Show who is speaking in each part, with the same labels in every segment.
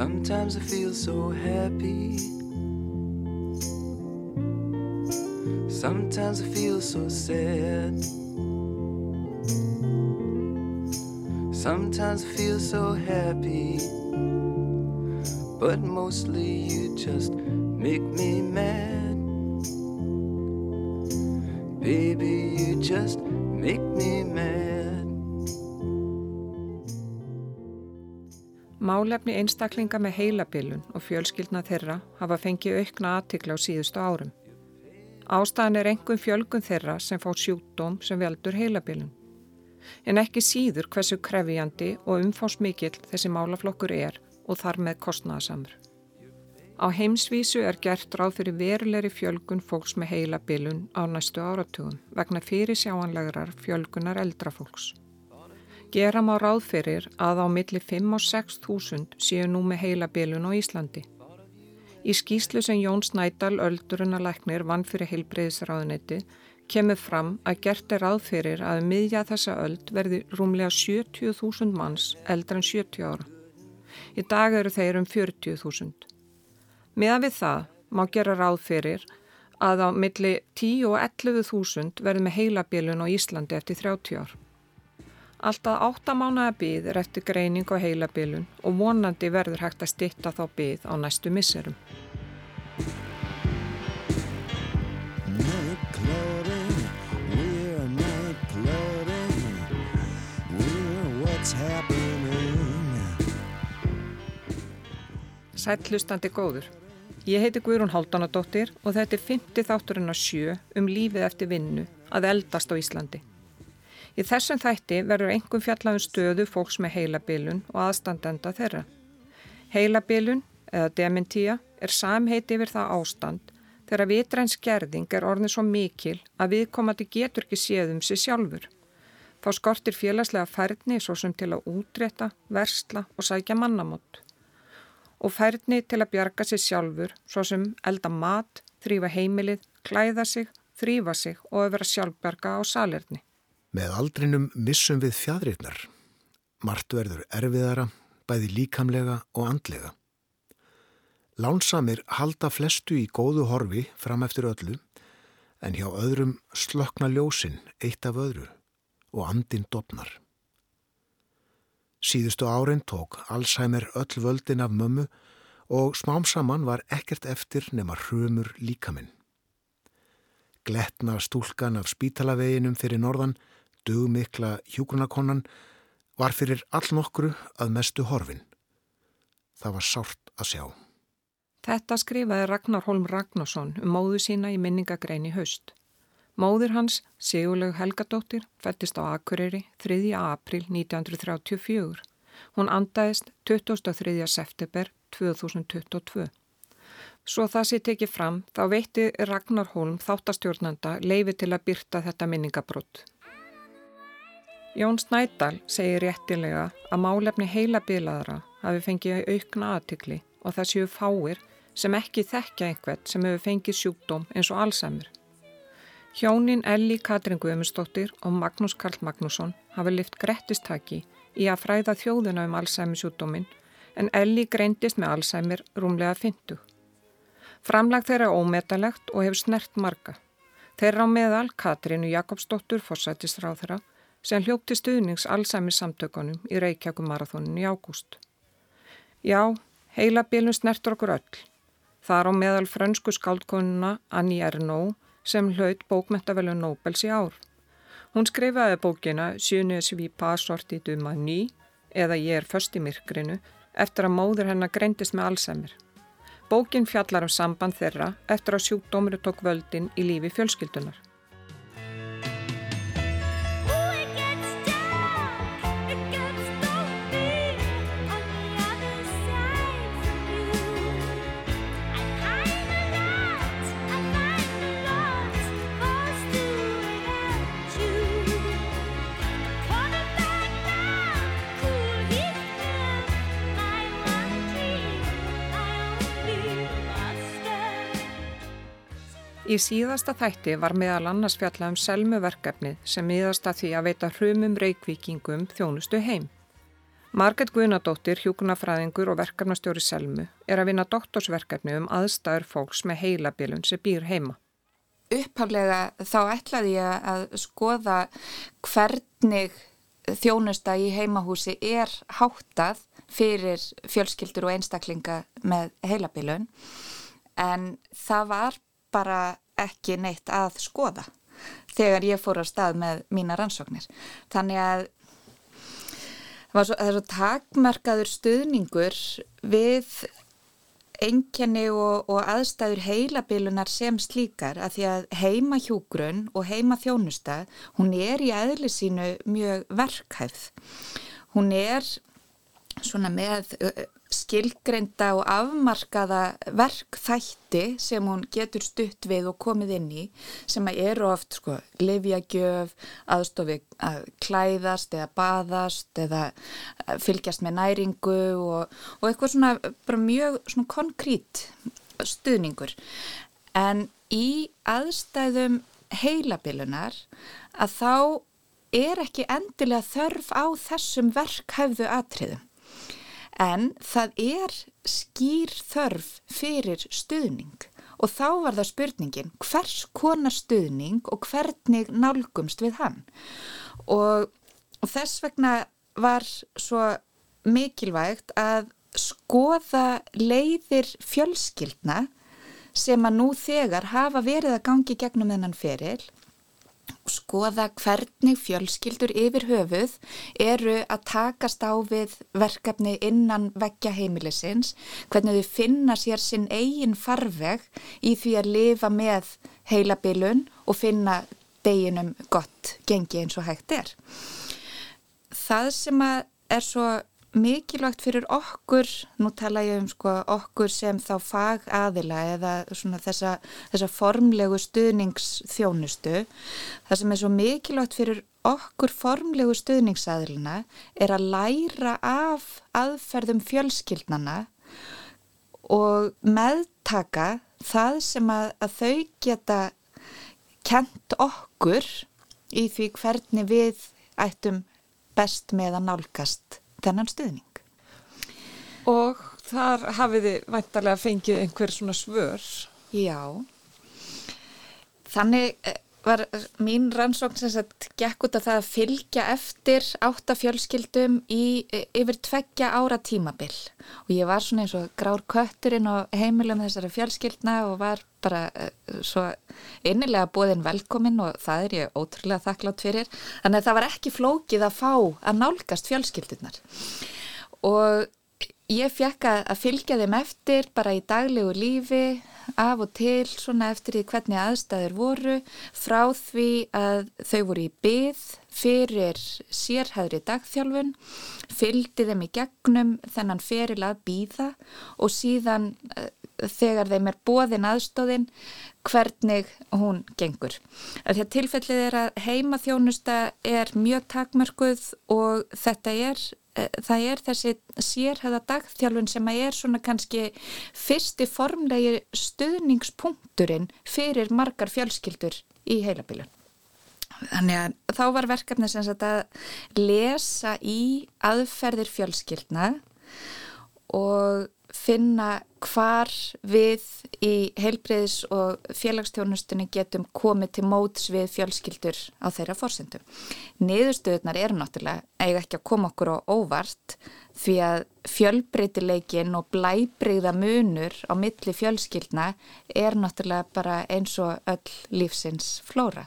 Speaker 1: Sometimes I feel so happy. Sometimes I feel so sad. Sometimes I feel so happy. But mostly you just make me mad. Baby, you just make me mad.
Speaker 2: Málefni einstaklinga með heilabilun og fjölskyldna þeirra hafa fengið aukna aðtikla á síðustu árum. Ástæðan er engum fjölgun þeirra sem fá sjúkdóm sem veldur heilabilun. En ekki síður hversu krefjandi og umfásmikill þessi málaflokkur er og þar með kostnaðasamur. Á heimsvísu er gert ráð fyrir verulegri fjölgun fólks með heilabilun á næstu áratugum vegna fyrir sjáanlegarar fjölgunar eldra fólks. Gera má ráð fyrir að á milli 5 og 6 þúsund séu nú með heilabilun á Íslandi. Í skýslu sem Jón Snædal öldurunarleiknir vann fyrir heilbreyðisráðunetti kemur fram að gert er ráð fyrir að miðja þessa öld verði rúmlega 70.000 manns eldra en 70 ára. Í dag eru þeir um 40.000. Meðan við það má gera ráð fyrir að á milli 10 og 11.000 verði með heilabilun á Íslandi eftir 30 ár. Alltaf 8 mánuða byð er eftir greining á heilabilun og vonandi verður hægt að stitta þá byð á næstu misserum. Sællustandi góður. Ég heiti Guðrún Háldanadóttir og þetta er 50 þátturinn á sjö um lífið eftir vinnu að eldast á Íslandi. Í þessum þætti verður engum fjallafun stöðu fólks með heilabilun og aðstandenda þeirra. Heilabilun, eða dementía, er samheiti yfir það ástand þegar vitræns gerðing er orðin svo mikil að viðkomandi getur ekki séð um sig sjálfur. Þá skortir félagslega færni svo sem til að útrétta, versla og sækja mannamott. Og færni til að bjarga sig sjálfur svo sem elda mat, þrýfa heimilið, klæða sig, þrýfa sig og vera sjálfberga á salerni.
Speaker 3: Með aldrinum missum við fjadrirnar. Mart verður erfiðara, bæði líkamlega og andlega. Lánsamir halda flestu í góðu horfi fram eftir öllu, en hjá öðrum slokna ljósinn eitt af öðru og andin dopnar. Síðustu árin tók Alzheimer öll völdin af mömmu og smám saman var ekkert eftir nema hrumur líkaminn. Gletna stúlkan af spítalaveginum fyrir norðan dugmikla hjúkunakonan var fyrir all nokkru að mestu horfin. Það var sárt að sjá.
Speaker 2: Þetta skrifaði Ragnar Holm Ragnarsson um móðu sína í minningagrein í haust. Móður hans, Sigurlaug Helgadóttir, fættist á Akureyri 3. april 1934. Hún andaðist 23. september 2022. Svo það sé tekið fram, þá veitti Ragnar Holm þáttastjórnanda leifi til að byrta þetta minningabrótt. Jón Snædal segir réttilega að málefni heila bilaðara hafi fengið aukna aðtikli og það séu fáir sem ekki þekkja einhvert sem hefur fengið sjúkdóm eins og allsamur. Hjónin Elli Katrin Guðmundsdóttir og Magnús Karl Magnússon hafi lift grettistaki í að fræða þjóðuna um allsæmi sjúkdómin en Elli greindist með allsæmir rúmlega 50. Framlag þeirra er ómetalegt og hefur snert marga. Þeirra á meðal Katrinu Jakobsdóttur fórsættisráð þeirra sem hljópti stuðnings allsæmi samtökunum í Reykjavíkumarathóninu í ágúst. Já, heila bílun snertur okkur öll. Það er á meðal frönsku skáldkonuna Annie Ernaux sem hlaut bókmettavelu Nobels í ár. Hún skrifaði bókina Sjönes við passorti duma ný eða Ég er först í myrkrinu eftir að móður hennar greindist með allsæmir. Bókin fjallar um samband þeirra eftir að sjúkdómuru tók völdin í lífi fjölskyldunar. Í síðasta þætti var meðal annars fjallað um selmuverkefnið sem miðast að því að veita hrumum reykvíkingum þjónustu heim. Marget Guðnadóttir, hjúkunafræðingur og verkefnastjóri Selmu er að vinna doktorsverkefni um aðstæður fólks með heilabilun sem býr heima.
Speaker 4: Upphaflega þá ætlaði ég að skoða hvernig þjónusta í heimahúsi er háttað fyrir fjölskyldur og einstaklinga með heilabilun en það var bara ekki neitt að skoða þegar ég fór á stað með mína rannsóknir. Þannig að það, er svo takmarkaður stuðningur við engjani og, og aðstæður heilabilunar sem slíkar að því að heima hjúgrun og heima þjónusta, hún er í aðli sínu mjög verkhæfð. Hún er svona með skilgreinda og afmarkaða verkþætti sem hún getur stutt við og komið inn í sem eru oft sko livjagjöf, aðstofi að klæðast eða baðast eða fylgjast með næringu og, og eitthvað svona mjög svona konkrít stuðningur. En í aðstæðum heilabilunar að þá er ekki endilega þörf á þessum verkhæfðu atriðum en það er skýr þörf fyrir stuðning. Og þá var það spurningin hvers konar stuðning og hvernig nálgumst við hann? Og, þess vegna var svo mikilvægt að skoða leiðir fjölskyldna sem að nú þegar hafa verið að gangi gegnum þennan feril skoða hvernig fjölskyldur yfir höfuð eru að takast á við verkefni innan vekkja heimilisins, hvernig þau finna sér sinn eigin farveg í því að lifa með heilabilun og finna deginum gott gengi eins og hægt er. Það sem er svo mikilvægt fyrir okkur, nú tala ég um sko, okkur sem þá fag aðila eða þessa, þessa formlegu stuðningsþjónustu, það sem er svo mikilvægt fyrir okkur formlegu stuðningsaðilina er að læra af aðferðum fjölskyldnana og meðtaka það sem að, að þau geta kent okkur í því hvernig við ættum best með að nálgast þennan stuðning.
Speaker 2: Og þar hafiði væntalega fengið einhver svona svör?
Speaker 4: Já, þannig eh, var mín rannsókn sem sagt gekk út af það að fylgja eftir áttafjölskyldum í yfir tveggja ára tímabill og ég var svona eins og grár kötturinn og heimilum þessari fjölskyldna og var bara uh, svo innilega bóðin velkomin og það er ég ótrúlega þakklátt fyrir. Þannig að það var ekki flókið að fá að nálgast fjölskyldunar og ég fekk að fylgja þeim eftir bara í daglegu lífi af og til svona eftir því hvernig aðstæður voru frá því að þau voru í byð fyrir sérhæðri dagþjálfun fylgdi þeim í gegnum þennan feril að býða og síðan uh, þegar þeim er bóðin aðstóðin hvernig hún gengur. Því að tilfellið er að heimaþjónusta er mjög takmörkuð og þetta er Eh, það er þessi sérhæða dagþjálfun sem að er svona kannski fyrsti formlegi stuðningspunkturinn fyrir margar fjölskyldur í heilabilun. Þannig að þá var verkefni sem að lesa í aðferðir fjölskyldna og finna hvar við í heilbreyðis og félagstjónustunni getum komið til móts við fjölskyldur á þeirra fórsendum. Niðurstöðunar eru náttúrulega eiga ekki að koma okkur á óvart því að fjölbreytileikin og blæbreyða munur á milli fjölskyldna er náttúrulega bara eins og öll lífsins flóra.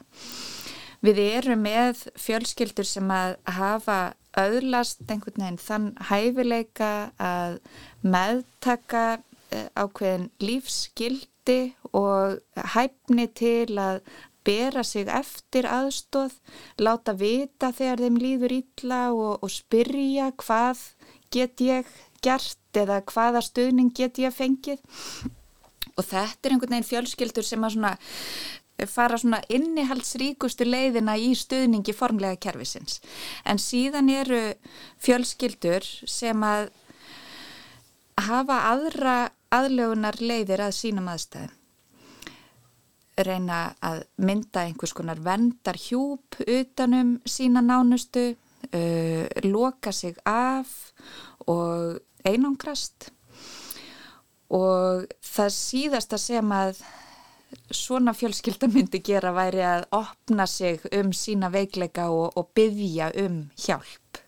Speaker 4: Við erum með fjölskyldur sem að hafa auðlast einhvern veginn þann hæfileika að meðtaka eh, ákveðin lífsgildi og hæfni til að bera sig eftir aðstóð, láta vita þegar þeim líður ítla og, og spyrja hvað get ég gert eða hvaða stuðning get ég fengið. Og þetta er einhvern veginn fjölskyldur sem að svona fara svona innihaldsríkustu leiðina í stuðningi formlega kervisins. En síðan eru fjölskyldur sem að hafa aðra aðlögunar leiðir að sínum aðstæðum. Reyna að mynda einhvers konar vendar hjúp utanum sína nánustu, uh, loka sig af og einangrast og það síðasta sem að svona fjölskylda myndi gera væri að opna sig um sína veikleika og, og byggja um hjálp.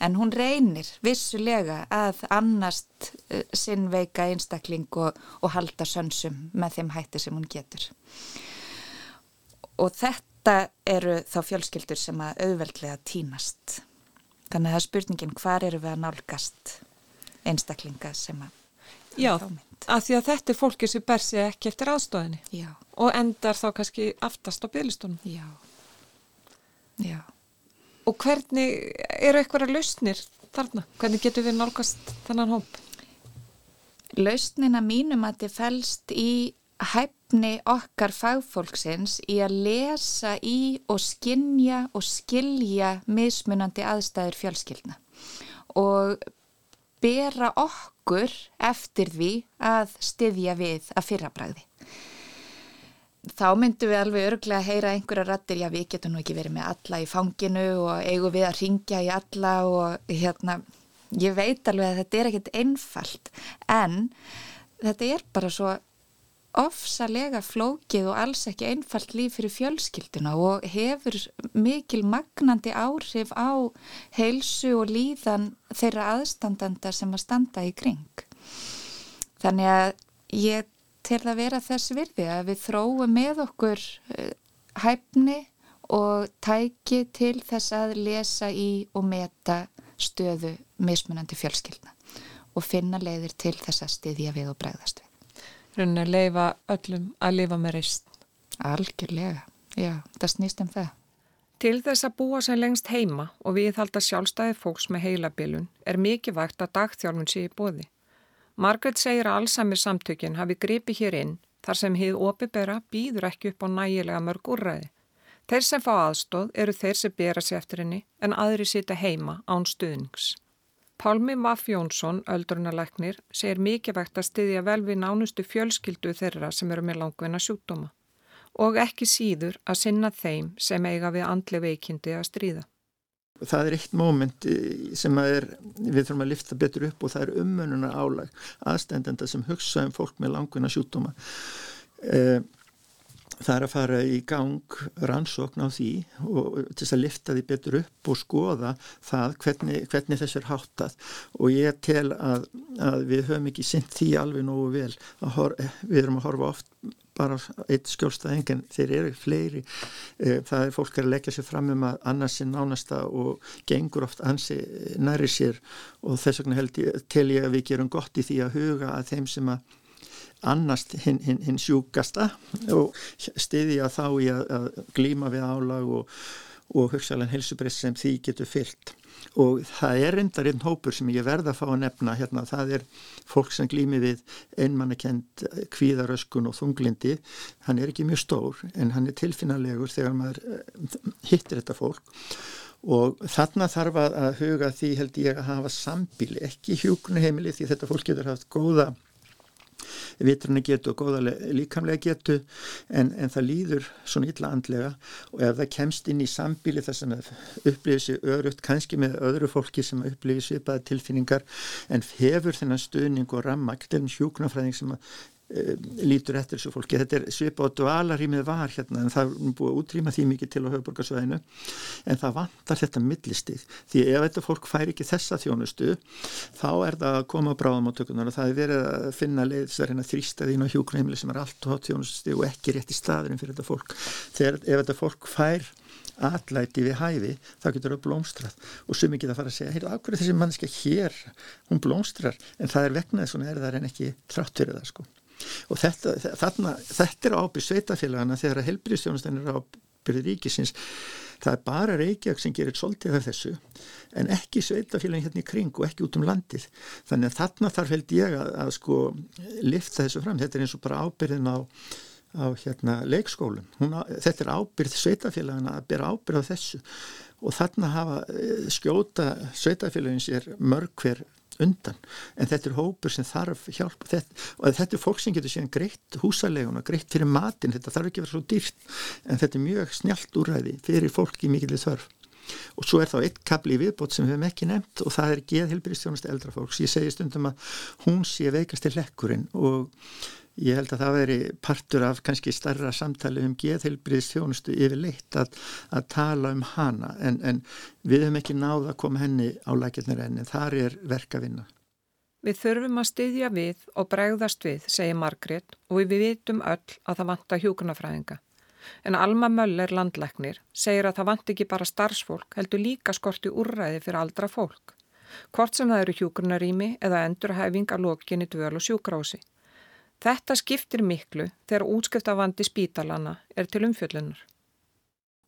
Speaker 4: En hún reynir vissulega að annast uh, sinn veika einstakling og, og halda sönsum með þeim hætti sem hún getur. Og þetta eru þá fjölskyldur sem að auðveldlega týnast. Þannig að spurningin hvar eru við að nálgast einstaklinga sem að
Speaker 2: Já, af því að þetta er fólki sem ber sig ekki eftir aðstofinni
Speaker 4: Já.
Speaker 2: og endar þá kannski aftast á byggistunum.
Speaker 4: Já. Já.
Speaker 2: Og hvernig eru eitthvað lausnir þarna? Hvernig getur við nálgast þennan hóp?
Speaker 4: Lausnina mínum að þið fælst í hæfni okkar fagfólksins í að lesa í og skinja og skilja mismunandi aðstæður fjölskyldna og bera okkur eftir því að styðja við að fyrrabræði. Þá myndum við alveg örglega að heyra einhverja rattir, já við getum nú ekki verið með alla í fanginu og eigum við að ringja í alla og hérna, ég veit alveg að þetta er ekkit einfalt en þetta er bara svo ofsalega flókið og alls ekki einfalt líf fyrir fjölskylduna og hefur mikil magnandi áhrif á heilsu og líðan þeirra aðstandanda sem að standa í kring. Þannig að ég til að vera þess virði að við þróum með okkur eh, hæfni og tæki til þess að lesa í og meta stöðu mismunandi fjölskyldna og finna leiðir til þess að styðja við og bregðast við
Speaker 2: raunin að leifa öllum að lifa með reist.
Speaker 4: Algjörlega, já, það snýst um það.
Speaker 2: Til þess að búa sér lengst heima og við halda sjálfstæði fólks með heilabilun er mikið vægt að dagþjálfun sé í bóði. Margaret segir að allsamir samtökin hafi gripi hér inn þar sem hið opibera býður ekki upp á nægilega mörg úrræði. Þeir sem fá aðstóð eru þeir sem bera sér eftir henni en aðri sita heima án stuðnings. Pálmi Maff Jónsson, öldrunalæknir, segir mikið vegt að styðja vel við nánustu fjölskyldu þeirra sem eru með langveina sjúkdóma og ekki síður að sinna þeim sem eiga við andli veikindi að stríða.
Speaker 5: Það er eitt móment eh, sem er, við þurfum að lifta betur upp og það er umönunar álag aðstendenda sem hugsa um fólk með langveina sjúkdóma. Eh, það er að fara í gang rannsókn á því og til þess að lifta því betur upp og skoða það hvernig, hvernig þess er háttað. Og ég tel að, að við höfum ekki synt því alveg nógu vel við erum að horfa oft bara eitt skjólstað en þeir eru fleiri. Eh, það er fólk að leggja sér fram um að annars er nánasta og gengur oft ansi næri sér og þess vegna held ég tel ég að við gerum gott í því að huga að þeim sem að annast hinn hin, hin sjúkasta og stiðja þá í að, að glíma við álag og, og hugsaðlega helsubreyst sem því getur fyllt. Og það er reyndar einn hópur sem ég verða að fá að nefna hérna, það er fólk sem glými við einmannakend kvíðaröskun og þunglindi hann er ekki mjög stór en hann er tilfinnalegur þegar maður eh, hittir þetta fólk. Og þarna þarf að huga því held ég að hafa sambíli, ekki hjúknuheimili því þetta fólk getur haft góða vitrunni getu og góða líkamlega getu en, en það líður svona illa andlega og ef það kemst inn í sambíli þar sem upplýðir sér örugt kannski með öðru fólki sem upplýðir bara tilfinningar en hefur þennan stuðning og ramma, til hjúknafræðing sem að lítur eftir þessu fólki. Þetta er svipa á dvalarýmið var hérna en það er búið að útrýma því mikið til á höfuborgarsvæðinu en það vantar þetta millistig því ef þetta fólk fær ekki þessa þjónustu þá er það að koma á bráðamáttökunar og það er verið að finna leiðsverðin að þrýsta þín á hjúknheimli sem er allt á þjónustu og ekki rétt í staðurinn fyrir þetta fólk. Þegar ef þetta fólk fær allæti við hæfi, það getur að blómstrað. Og sumi geta að fara að segja, heyrðu, ákveður þessi mannskja hér, hún blómstrar. En það er vegnaði svona erðar en ekki trátt fyrir það sko og þetta, þarna, þetta er ábyrð sveitafélagana þegar að helbriðstjónustan er ábyrð ríkisins. Það er bara Reykjavík sem gerir svolítið af þessu en ekki sveitafélagin hérna í kring og ekki út um landið. Þannig að þarna þarf held ég að, að sko lifta þessu fram, þetta er eins og bara ábyrðin á, á hérna leikskólum. Hún, þetta er ábyrð sveitafélagana að bera ábyrð á þessu. Og þarna hafa eh, skjóta sveitafélagin sér mörg hver undan. En þetta er hópur sem þarf hjálp. Þetta, og þetta er fólk sem getur síðan greitt húsaleguna, greitt fyrir matin þetta þarf ekki að vera svo dýrt en þetta er mjög snjált úræði fyrir fólk í mikilvæg þörf. Og svo er þá eitt kapli í viðbót sem við hefum ekki nefnt og það er geðhilbyrjastjónustu eldra fólks. Ég segi stundum að hún sé veikast til lekkurinn og ég held að það veri partur af kannski starra samtali um geðhilbyrjastjónustu yfir leitt að, að tala um hana en, en við hefum ekki náða að koma henni á lækjarnir enni, þar er verkavinna
Speaker 2: Við þurfum að styðja við og bregðast við, segir Margrét, og við vitum öll að það vanta hjókunafræðinga. En Alma Möller landleiknir segir að það vant ekki bara starfsfólk, heldur líka skorti úrræði fyrir aldra fólk. Hvort sem það eru hjókunarými eða endurhæfing að lokinni dvöl og sjúkrási. Þetta skiptir miklu þegar útskiptavandi spítalana er til umfjöllunar.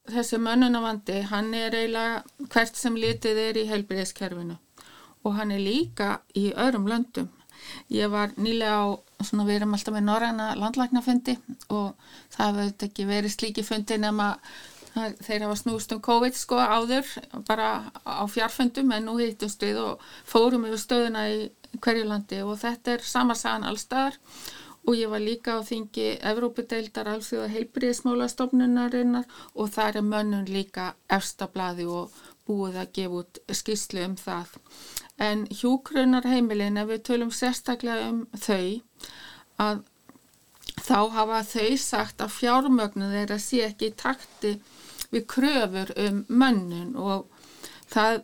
Speaker 6: Þessi mönnunavandi, hann er eiginlega hvert sem litið er í heilbriðiskerfinu og hann er líka í öðrum löndum. Ég var nýlega á, svona við erum alltaf með norræna landlæknafundi og það hefði ekki verið slíki fundi nema þeir hafa snúst um COVID sko áður bara á fjarfundum en nú hittumst við og fórum yfir stöðuna í hverju landi og þetta er samarsagan allstaðar og ég var líka á þingi Evrópudeildar alþjóða heilbriðismála stofnunarinnar og það er mönnun líka efstablaði og búið að gefa út skýslu um það. En hjúgrunarheimilin, ef við tölum sérstaklega um þau, að þá hafa þau sagt að fjármögnu þeirra sé ekki í takti við kröfur um mönnun og það,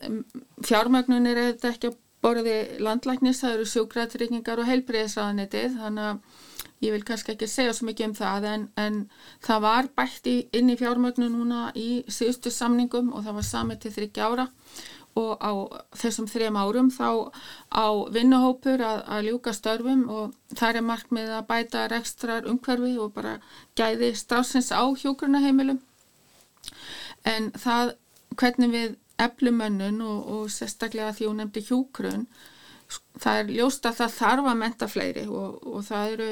Speaker 6: fjármögnun er þetta ekki að borði landlæknis, það eru sjúkratryggingar og heilbreyðsraðanitið, þannig að ég vil kannski ekki segja svo mikið um það en, en það var bætt í, inn í fjármögnu núna í síðustu samningum og það var samið til þryggja ára. Og á þessum þrejum árum þá á vinnuhópur að, að ljúka störfum og það er markmið að bæta rekstrar umhverfi og bara gæði stafsins á hjókurnaheimilum en það hvernig við eflumönnun og, og sérstaklega því hún nefndi hjókrun það er ljóst að það þarf að menta fleiri og, og það eru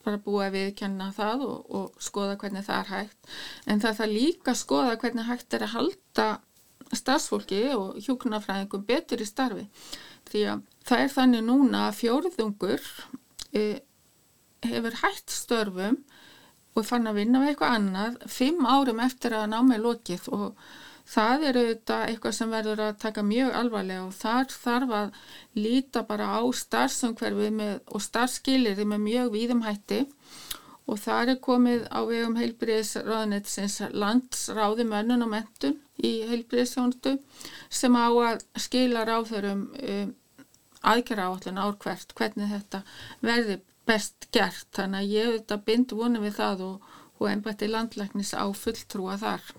Speaker 6: bara búið að viðkjanna það og, og skoða hvernig það er hægt. En það þarf líka að skoða hvernig hægt er að halda starfsfólki og hjókunarfræðingum betur í starfi. Því að það er þannig núna að fjóruðungur e, hefur hægt störfum og fann að vinna með eitthvað annað fimm árum eftir að ná með lokið og það er auðvitað eitthvað sem verður að taka mjög alvarlega og þar þarf að líta bara á starfsumhverfið og starfskilirði með mjög víðumhætti og það er komið á vegum heilbriðisraðnetsins landsráði mönnun og mentun í heilbriðisjónustu sem á að skila ráðurum um, aðgjara áallin árkvært hvernig þetta verði best gert. Þannig að ég auðvitað bind vonið við það og, og ennbætti landlæknis á fulltrúa þar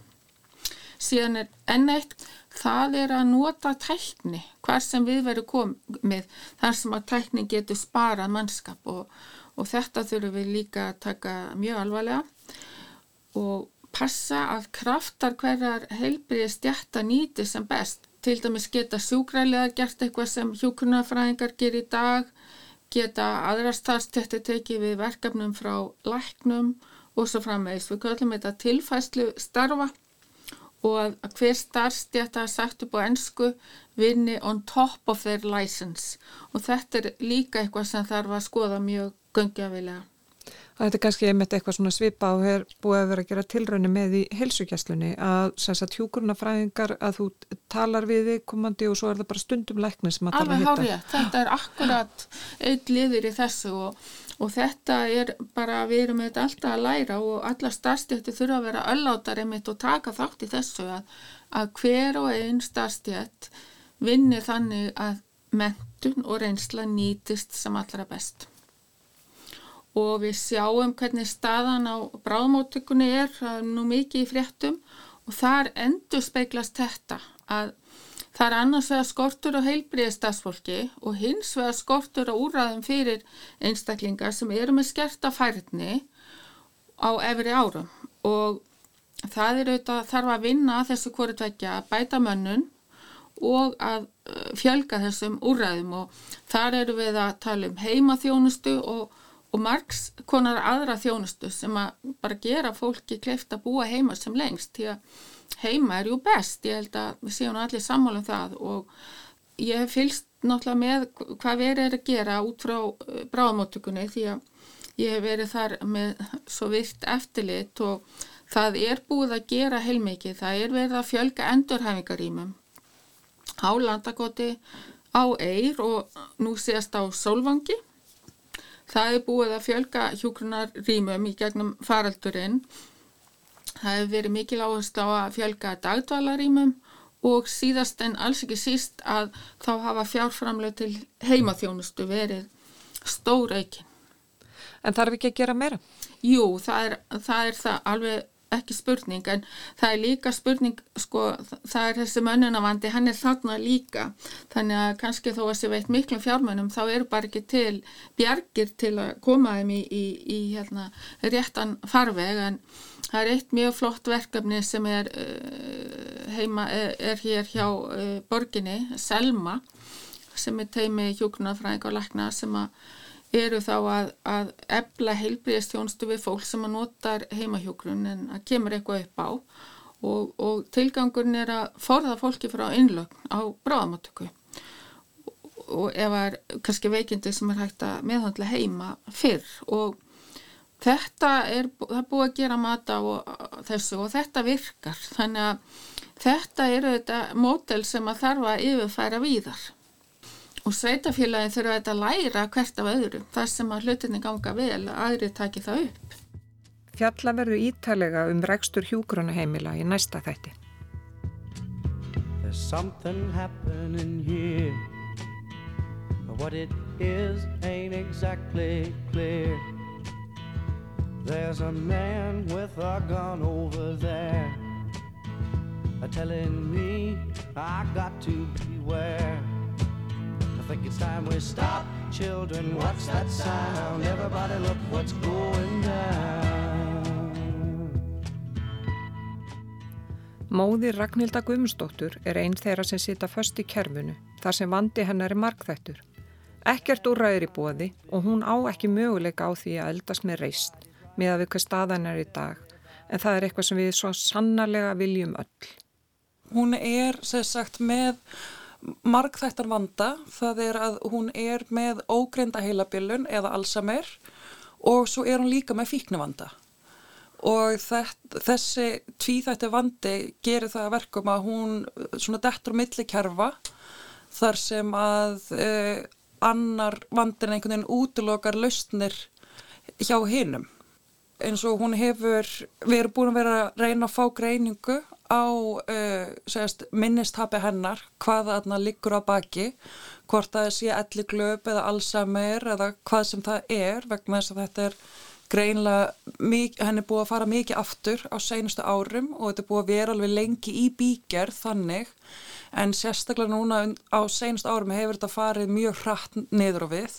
Speaker 6: síðan er enn eitt það er að nota tækni hvar sem við verum komið þar sem að tækni getur sparað mannskap og, og þetta þurfum við líka að taka mjög alvarlega og passa að kraftar hverjar heilbriði stjætta nýti sem best. Til dæmis geta sjúkræðilega gert eitthvað sem hjókunarfræðingar ger í dag geta aðrastastjætti tekið við verkefnum frá læknum og svo frammeðis við kallum þetta tilfæslu starfa og að hver starfstjætt að sagt upp á ennsku vinni on top of their license og þetta er líka eitthvað sem þarf að skoða mjög göngjafilega.
Speaker 2: Þetta er kannski einmitt eitthvað svona svipa og er búið að vera að gera tilraunni með í helsugjastlunni að þess að hjúkurnafræðingar að þú talar við þig komandi og svo er það bara stundum lækni sem að tala
Speaker 6: hitta. Alveg hárið, þetta er akkurat liður í þessu og og þetta er bara, við erum þetta alltaf að læra og alla starfstjætti þurfa að vera ölláttar einmitt og taka þátt í þessu að, að hver og einn starfstjætt vinni þannig að mentun og reynsla nýtist sem allra best. Og við sjáum hvernig staðan á bráðmóttökunni er, það er nú mikið í fréttum og þar endur speiklast þetta að Það er annars vegar skortur á heilbríðistafsfólki og hins vegar skortur á úræðum fyrir einstaklingar sem eru með skerta færni á efri árum. Og það er auðvitað þarf að vinna þessu hvori tvekja að bæta mönnun og að fjölga þessum úræðum og þar eru við að tala um heimaþjónustu og, og margs konar aðra þjónustu sem að bara gera fólki kleift að búa heima sem lengst. Því að heima er jú best, ég held að við séum allir sammálum það og ég hef fylst náttúrulega með hvað verið er að gera út frá eh, bráðmóttökunni því að ég hef verið þar með svo vilt eftirlit og það er búið að gera heilmikið, það er verið að fjölga endurhæfingarýmum á landakoti, á Eir og nú séast á Solvangi. Það er búið að fjölga hjúgrunarýmum í gegnum faraldurinn. Það hefur verið mikil áherslu á að fjölga dagdvalarýmum og síðast en alls ekki síst að þá hafa fjárframlega til heimaþjónustu verið stór aukin.
Speaker 2: En þarf ekki að gera meira?
Speaker 6: Jú, það er það, er það alveg ekki spurning en það er líka spurning sko það er þessi mönnunavandi hann er þarna líka. Þannig að kannski þó að sé veit miklum fjármönnum þá eru bara ekki til bjargir til að koma þeim í, í, í hérna, réttan farveg. En það er eitt mjög flott verkefni sem er uh, heima er, er hér hjá uh, borginni Selma sem er teimi hjókunarfræðing og lakna sem að eru þá að, að ebla heilbríðastjónstu við fólk sem að notar heimahjókrun en að kemur eitthvað upp á. Og, og tilgangurinn er að forða fólki frá innlögn á bráðamáttöku og ef það er kannski veikindi sem er hægt að meðhandla heima fyrr. Og þetta er, er búið að gera mata og þessu og þetta virkar. Þannig að þetta eru þetta mótel sem að þarf að yfirfæra víðar og sveitafélagi þurfa þetta að læra hvert af öðru þar sem að hlutinni ganga vel að aðri taki það upp.
Speaker 2: Fjalla verður ítalega um rekstur hjúgrunaheimila í næsta þætti. There's something happening here But what it is ain't exactly clear There's a man with a gun over there Telling me I got to beware think it's time we stop. Children, what's that sound? Everybody look what's going down. Móðir Ragnhilda Guðmundsdóttur er einn þeirra sem sita först í kerfinu, þar sem vandi hennar er markþættur. Ekkert úrræður í bóði og hún á ekki möguleika á því að eldast með reist, með að við hvað staðan er í dag, en það er eitthvað sem við svo sannarlega viljum öll.
Speaker 7: Hún er, sem sagt, með margþættar vanda það er að hún er með ógreinda heilabilun eða Alzheimer og svo er hún líka með fíknuvanda og þessi tvíþætti vandi gerir það verkum að hún svona dettur millikerfa þar sem að eh, annar vandin einhvern veginn útlokar lausnir hjá hinnum eins og hún hefur, við erum búin að vera að reyna að fá greiningu á uh, minnistabi hennar, hvaða þarna liggur á baki, hvort það sé elliglöp eða allsamir eða hvað sem það er vegna þess að þetta er greinlega, henni búið að fara mikið aftur á seinustu árum og þetta er búið að vera alveg lengi í bíkjær þannig. En sérstaklega núna á seinustu árum hefur þetta farið mjög hratt niður og við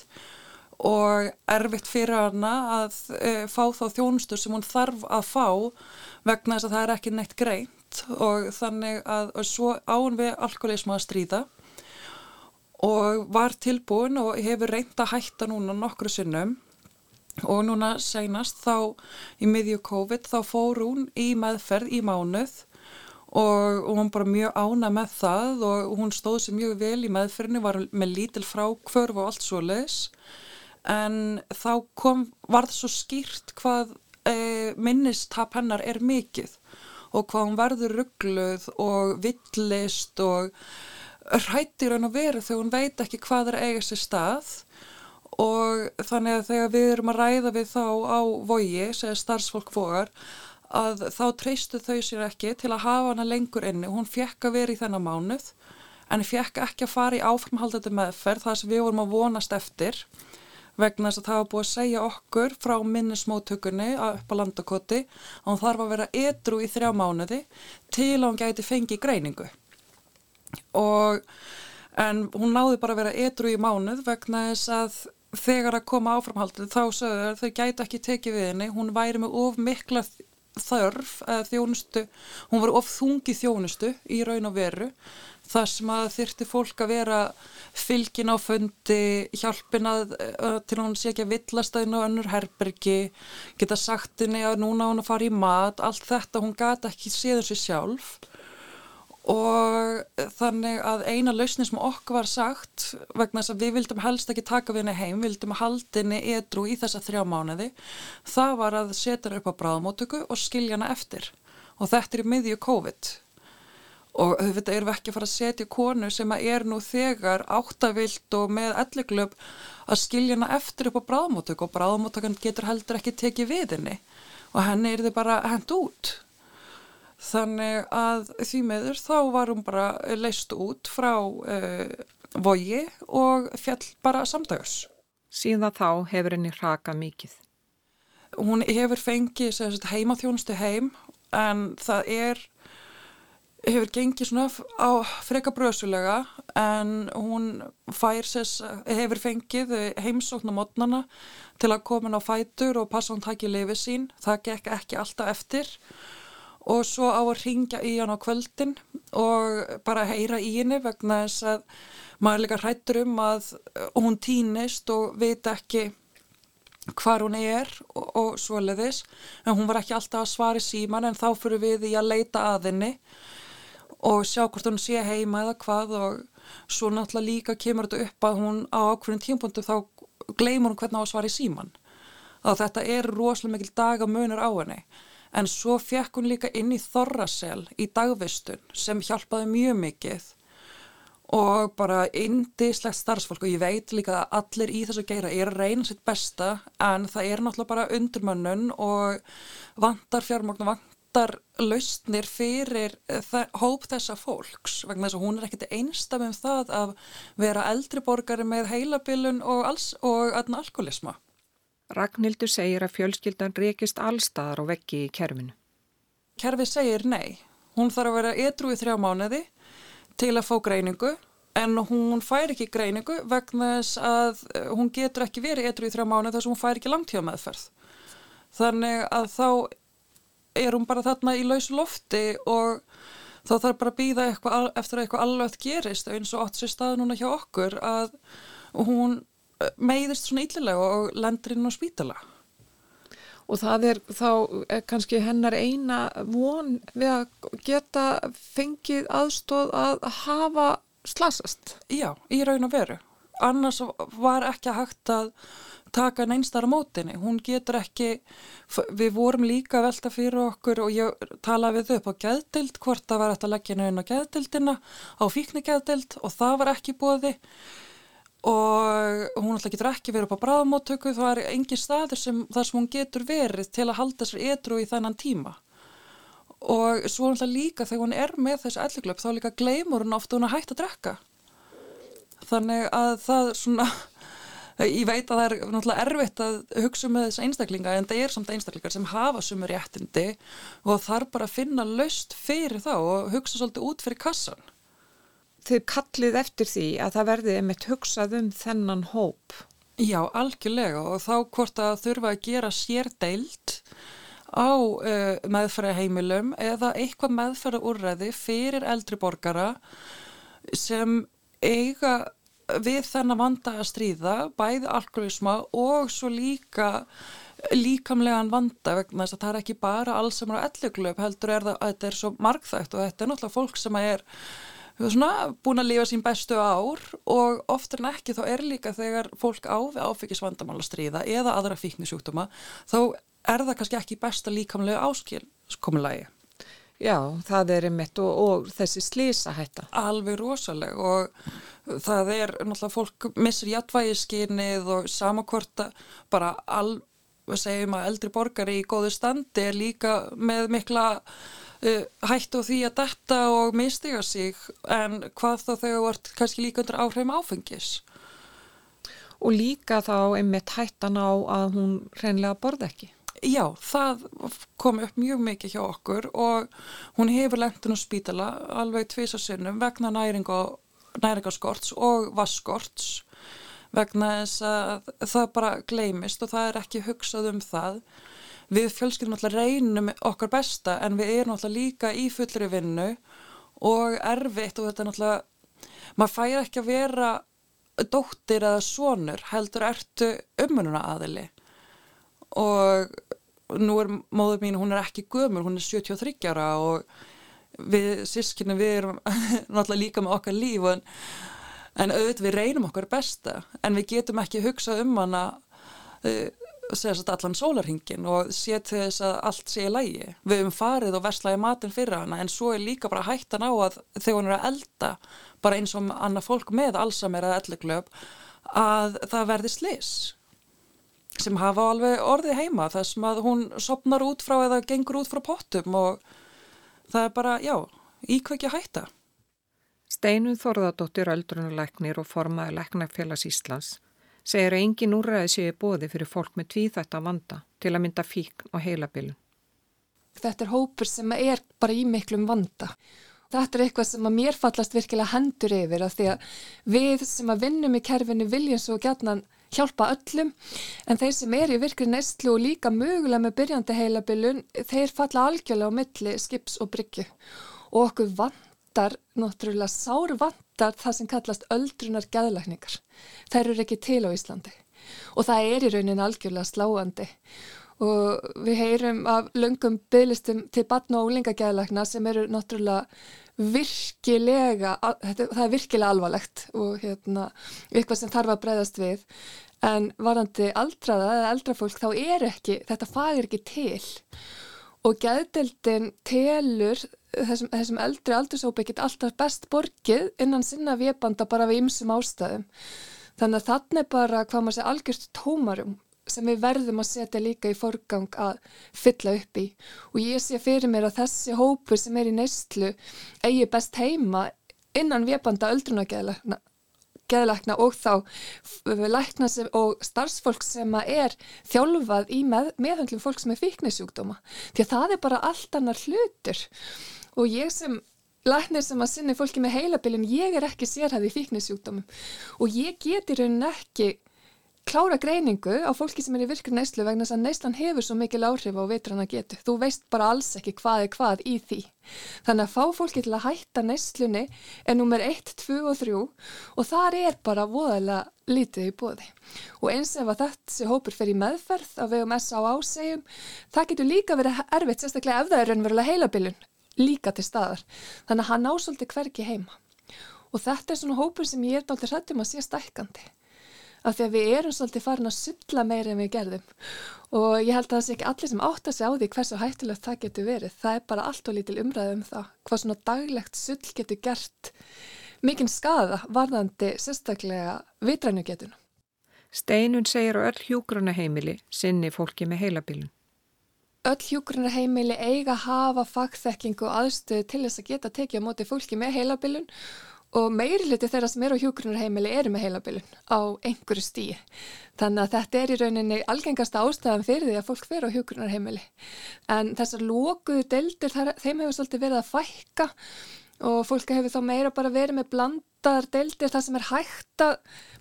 Speaker 7: og erfitt fyrir hana að e, fá þá þjónustur sem hún þarf að fá vegna þess að það er ekki neitt greint og þannig að og svo án við alkoholismu að stríða og var tilbúin og hefur reynd að hætta núna nokkru sinnum. Og núna seinast þá í miðju COVID þá fór hún í meðferð í mánuð og hún bara mjög ána með það og hún stóð sér mjög vel í meðferðinu, var með lítil frákvörf og allt svo leiðis en þá kom, var það svo skýrt hvað e, minnistap hennar er mikið og hvað hún verður ruggluð og villist og rættir hann að vera þegar hún veit ekki hvað er eiga sér stað og þannig að þegar við erum að ræða við þá á vogi, segja starfsfólk vogar, að þá treystu þau sér ekki til að hafa hana lengur inni. Hún fekk að vera í þennan mánuð en fekk ekki að fara í áframhaldandi meðferð þar sem við vorum að vonast eftir vegna þess að það var búið að segja okkur frá minnismóttökunni upp á landakoti að hún þarf að vera edru í þrjá mánuði til að hún gæti fengi greiningu. Og en hún náði bara að vera edru í mánuð vegna þess að þegar að koma áframhaldið þá sögður þau gæti ekki tekið við henni, hún væri með of mikla þörf þjónustu, hún var of þungi þjónustu í raun og veru þar sem að þyrti fólk að vera fylgin á fundi, hjálpin að, að til hún sé ekki að villast að hennu önnur herbergi, geta sagt henni að núna hún að fara í mat, allt þetta, hún gata ekki séður sér sjálf. Og þannig að eina lausni sem okkur var sagt vegna þess að við vildum helst ekki taka við henni heim, við vildum halda henni edru í þessa þrjá mánuði, það var að setja henni upp á bráðmótöku og skilja henni eftir. Og þetta er í miðju COVID og þetta erum við ekki að fara að setja konu sem er nú þegar áttavilt og með elliklöp að skilja henni eftir upp á bráðmótöku og bráðmótökan getur heldur ekki tekið við henni og henni er þið bara hend út Þannig að því meður þá var hún bara leist út frá uh, vogi og fjall bara samdags.
Speaker 2: Síðan þá hefur henni raka mikið.
Speaker 7: Hún hefur fengið heimaþjónustu heim en það er, hefur gengið svona á freka bröðsulega en hún fær sérs, hefur fengið heimsóknar mótnana til að koma á fætur og passa hún takið lifið sín. Það gekk ekki alltaf eftir. Og svo á að ringja í hann á kvöldin og bara heyra í henni vegna þess að maður líka hrættur um að hún týnist og veit ekki hvar hún er og, og svoleiðis. En hún var ekki alltaf að svara síman en þá fyrir við í að leita að henni og sjá hvort hún sé heima eða hvað og svo náttúrulega líka kemur þetta upp að hún á ákveðin tímpunktu þá gleymur hún hvernig á að svara í síman að þetta er rosalega mikil dag að munur á henni. En svo fekk hún líka inn í Þorrasel í dagvistun sem hjálpaði mjög mikið. Og bara indislegt starfsfólk og ég veit líka að allir í þessu geira er reyna sitt besta en það er náttúrulega bara undurmönnun og vantar fjármagn og vantar lausnir fyrir hóp þessa fólks vegna þess að hún er ekkert einstam um það að vera eldri borgari með heilabilun og, og alkoholisma.
Speaker 2: Ragnhildur segir að fjölskyldan rekist allstaðar á veggi í kerfinu.
Speaker 7: Kerfi segir nei. Hún þarf að vera edru í þrjá mánuði til að fá greiningu en hún fær ekki greiningu vegna þess að eh, hún getur ekki verið edru í þrjá mánuði þess að hún fær ekki langtíða meðferð. Þannig að þá er hún bara þarna í lausu lofti og þá þarf bara að býða eftir að eitthvað alveg gerist eins og átt sér stað núna hjá okkur að hún meiðist svona yllilega og lendur inn á spítala.
Speaker 2: Og það er þá er kannski hennar eina von við að geta fengið aðstóð að hafa slasast?
Speaker 7: Já, í raun og veru. Annars var ekki hægt að taka neinstar á mótinni. Hún getur ekki, við vorum líka velta fyrir okkur og ég talaði við upp á geðdild, hvort það var að leggja inn á geðdildina, á fíkni geðdild og það var ekki bóði og hún alltaf getur ekki verið upp á bráðmóttöku þá er engin staður sem, þar sem hún getur verið til að halda sér etru í þennan tíma. Og svo alltaf líka þegar hún er með þessi elliklöp þá líka gleymur hún ofta hún að hætta að drekka. Þannig að það svona ég veit að það er náttúrulega erfitt að hugsa með þessu einstaklinga en það er samt einstaklingar sem hafa sumur réttindi og þarf bara að finna löst fyrir þá og hugsa svolítið út fyrir kassan
Speaker 2: þið kallið eftir því að það verði einmitt hugsað um þennan hóp.
Speaker 7: Já, algjörlega og þá hvort að þurfa að gera sér deilt á uh, meðferðarheimilum eða eitthvað meðferðarúrræði fyrir eldri borgara sem eiga við þennan vanda að stríða, bæði alkoholisma og svo líka líkamlegan vanda vegna þess að það er ekki bara alls sem er á elluglöp heldur er það að þetta er svo markþægt og þetta er náttúrulega fólk sem er svona búin að lifa sín bestu ár og oftar en ekki þá er líka þegar fólk á við áfengisvandamál að stríða eða aðra fíknisjúkdóma þá er það kannski ekki besta líkamlega áskil komulagi.
Speaker 2: Já, það er einmitt og, og þessi slísa hætta.
Speaker 7: Alveg rosaleg og það er náttúrulega fólk missir jætvægiskinnið og samakvorta bara alveg segjum að eldri borgari í góðu standi er líka með mikla uh, hættu því að detta og mistiga sig en hvað þá þú ert kannski líka undir áhrifum áfengis
Speaker 2: og líka þá einmitt hættan á að hún reynlega borð ekki
Speaker 7: Já, það kom upp mjög mikið hjá okkur og hún hefur lendin á spítala alveg tvísasinnum vegna næringaskorts og vasskorts vegna þess að það bara gleimist og það er ekki hugsað um það. Við fjölskyldum alltaf reynum okkar besta en við erum alltaf líka í fullri vinnu og erfitt og þetta er alltaf maður fær ekki að vera dóttir eða sonur heldur ertu umönuna aðili og nú er móður mín, hún er ekki gömur, hún er 73 ára og við sískinu við erum náttúrulega líka með okkar líf en, en auðvitað við reynum okkar besta en við getum ekki hugsað um hana þetta allan sólarhingin og setja þess að allt sé í lægi. Við hefum farið og verslaði matin fyrir hana en svo er líka bara hættan á að þegar hún er að elda bara eins og annað fólk með allsamir að elluglöf að það verði slis sem hafa alveg orðið heima þess að hún sopnar út frá eða gengur út frá pottum og það er bara, já, íkveikja hætta.
Speaker 2: Steinu Þorðardóttir Öldrunuleiknir og formaði Leknarfélags Íslands segir að engin úrræði séu bóði fyrir fólk með tvíþætt að vanda til að mynda fíkn og heilabilun.
Speaker 8: Þetta er hópur sem er bara í miklum vanda. Þetta er eitthvað sem að mér fallast virkilega hendur yfir af því að við sem að vinnum í kerfinu viljum svo gætnan hjálpa öllum. En þeir sem er í virkri neistlu og líka mögulega með byrjandi heilabilun þeir falla algjörlega á milli skips og bryggju. Og okkur vandar, náttúrulega sár vandar það sem kallast öldrunar gæðlækningar. Þær eru ekki til á Íslandi. Og það er í raunin algjörlega sláandi. Og við heyrum af löngum bygglistum til batna og úlingagæðlækna sem eru náttúrulega virkilega, það er virkilega alvarlegt og hérna eitthvað sem þarf að breyðast við. En varandi aldraða eða eldrafólk þá er ekki, þetta fagir ekki til. Og gæðdeldin telur þessum, þessum eldri aldursópi ekkit alltaf best borgið innan sinna viðbanda bara við ymsum ástæðum. Þannig að þannig bara hvað maður sé algjörst tómarum sem við verðum að setja líka í forgang að fylla upp í. Og ég sé fyrir mér að þessi hópur sem er í neistlu eigi best heima innan viðbanda öldrunageðlækna og þá lækna sem, og starfsfólk sem er þjálfað í með, meðhandlum fólk sem er fíknisjúkdóma. Því að það er bara allt annar hlutur. Og ég sem læknir sem að sinni fólki með heilabilin ég er ekki sérhæði fíknisjúkdómum. Og ég getur raunin ekki klára greiningu á fólki sem er í virkur neyslu vegna þess að neyslan hefur svo mikil áhrif á vitrana getu. Þú veist bara alls ekki hvað er hvað í því. Þannig að fá fólki til að hætta neyslunni er nummer 1, 2 og 3 og þar er bara voðalega lítið í bóði. Og eins ef að þessi hópur fer í meðferð á vegum S.A.A. segjum, það getur líka verið erfitt, sérstaklega ef það er raunverulega heilabilun, líka til staðar. Þannig að hann ásóldi hverki heima. Og þetta er svona hópur sem ég er náttúrulega hrættum að sé stækandi af því að við erum svolítið farin að sulla meira en við gerðum og ég held að það sé ekki allir sem átt að segja á því hversu hættilegt það getur verið. Það er bara allt og lítil umræðum um það. Hvað svona daglegt sull getur gert mikinn skada varðandi sérstaklega vitrænugetun.
Speaker 2: Steinun segir á öll hjúgrunaheimili sinni fólki með heilabilun.
Speaker 8: Öll hjúgrunaheimili eiga hafa fagþekking og aðstöðu til þess að geta tekið á móti fólki með heilabilun og meirliti þeirra sem eru á hjókrunarheimili eru með heilabilun á einhverju stíi. Þannig að þetta er í rauninni algengasta ástæðan fyrir því að fólk fer á hjókrunarheimili. En þessar lókuðu deildir, þeim hefur svolítið verið að fækka og fólk hefur þá meira bara verið með blandaðar deildir þar sem er hægt að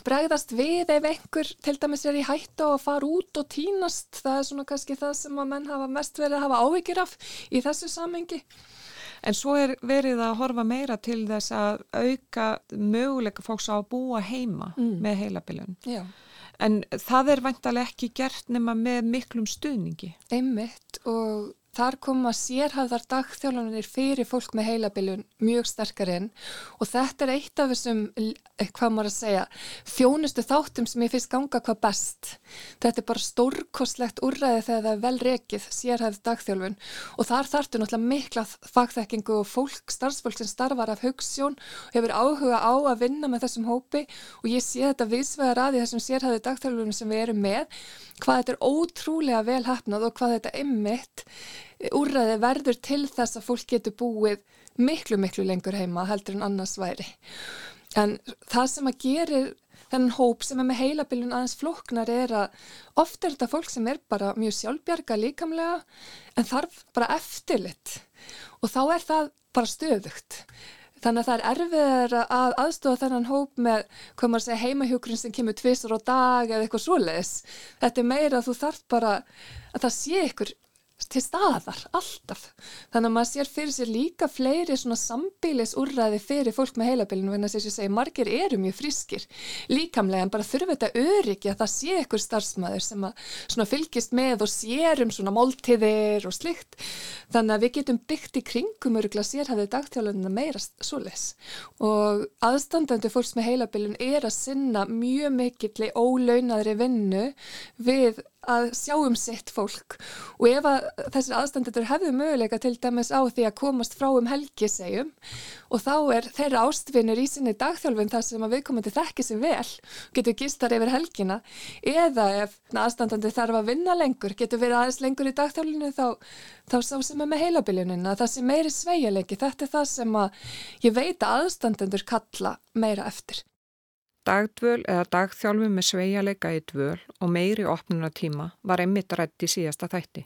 Speaker 8: bregðast við ef einhver til dæmis er í hættu og fara út og týnast. Það er svona kannski það sem að menn hafa mest verið að hafa áhyggjur af í þessu samengi.
Speaker 2: En svo er verið að horfa meira til þess að auka möguleika fólks á að búa heima mm. með heilabilun.
Speaker 8: Já.
Speaker 2: En það er vantalega ekki gert nema með miklum stuðningi.
Speaker 8: Einmitt og Þar koma sérhæðar dagþjálfanir fyrir fólk með heilabilun mjög sterkar inn. Og þetta er eitt af þessum, eh, hvað maður að segja, þjónustu þáttum sem ég finnst ganga hvað best. Þetta er bara stórkostlegt úrræði þegar það er vel rekið sérhæð dagþjálfun. Og þar þartu náttúrulega mikla fagþekkingu og fólk, starfsfólk sem starfar af hugssjón og hefur áhuga á að vinna með þessum hópi. Og ég sé þetta viðsvegar að í þessum sérhæðu dagþjálfunum sem við erum með, hvað þetta er ótrúlega vel hefnað og hvað þetta emmitt úrræði verður til þess að fólk getur búið miklu, miklu lengur heima heldur en annars væri. En það sem að gerir þennan hóp sem er með heilabilun aðeins floknar er að oft er þetta fólk sem er bara mjög sjálfbjarga líkamlega en þarf bara eftirlitt og þá er það bara stöðugt. Þannig að það er erfiðar að aðstofa þennan hóp með, hvað maður segja, heimahjókurinn sem kemur tvisar á dag eða eitthvað svoleiðis. Þetta er meira að þú þarf bara að það sé ykkur til staðar, alltaf. Þannig að maður sér fyrir sér líka fleiri svona sambílis úrræði fyrir fólk með heilabilinu en þess að ég segi margir eru mjög frískir líkamlega en bara þurfa þetta öryggi að það sé ykkur starfsmæður sem að fylgist með og sér um svona máltiðir og slikt. Þannig að við getum byggt í kringum örugla sérhæfið dagtjálunina meira svoleis og aðstandandi fólks með heilabilinu er að sinna mjög mikill ólaunaðri vinnu við að sjá um sitt fólk og ef að þessir aðstandendur hefðu möguleika til dæmis á því að komast frá um helgisegjum og þá er þeirra ástvinnur í sinni dagþjálfun þar sem að viðkomandi þekki sér vel, getur gistar yfir helgina eða ef aðstandandi þarf að vinna lengur, getur verið aðeins lengur í dagþjálfunu þá, þá sá sem er með heilabilinuna, það sem meiri sveigalegi, þetta er það sem að ég veit að aðstandendur kalla meira eftir.
Speaker 2: Dagdvöl eða dagþjálfu með sveigjaleika í dvöl og meiri opnunatíma var einmitt rætt í síðasta þætti.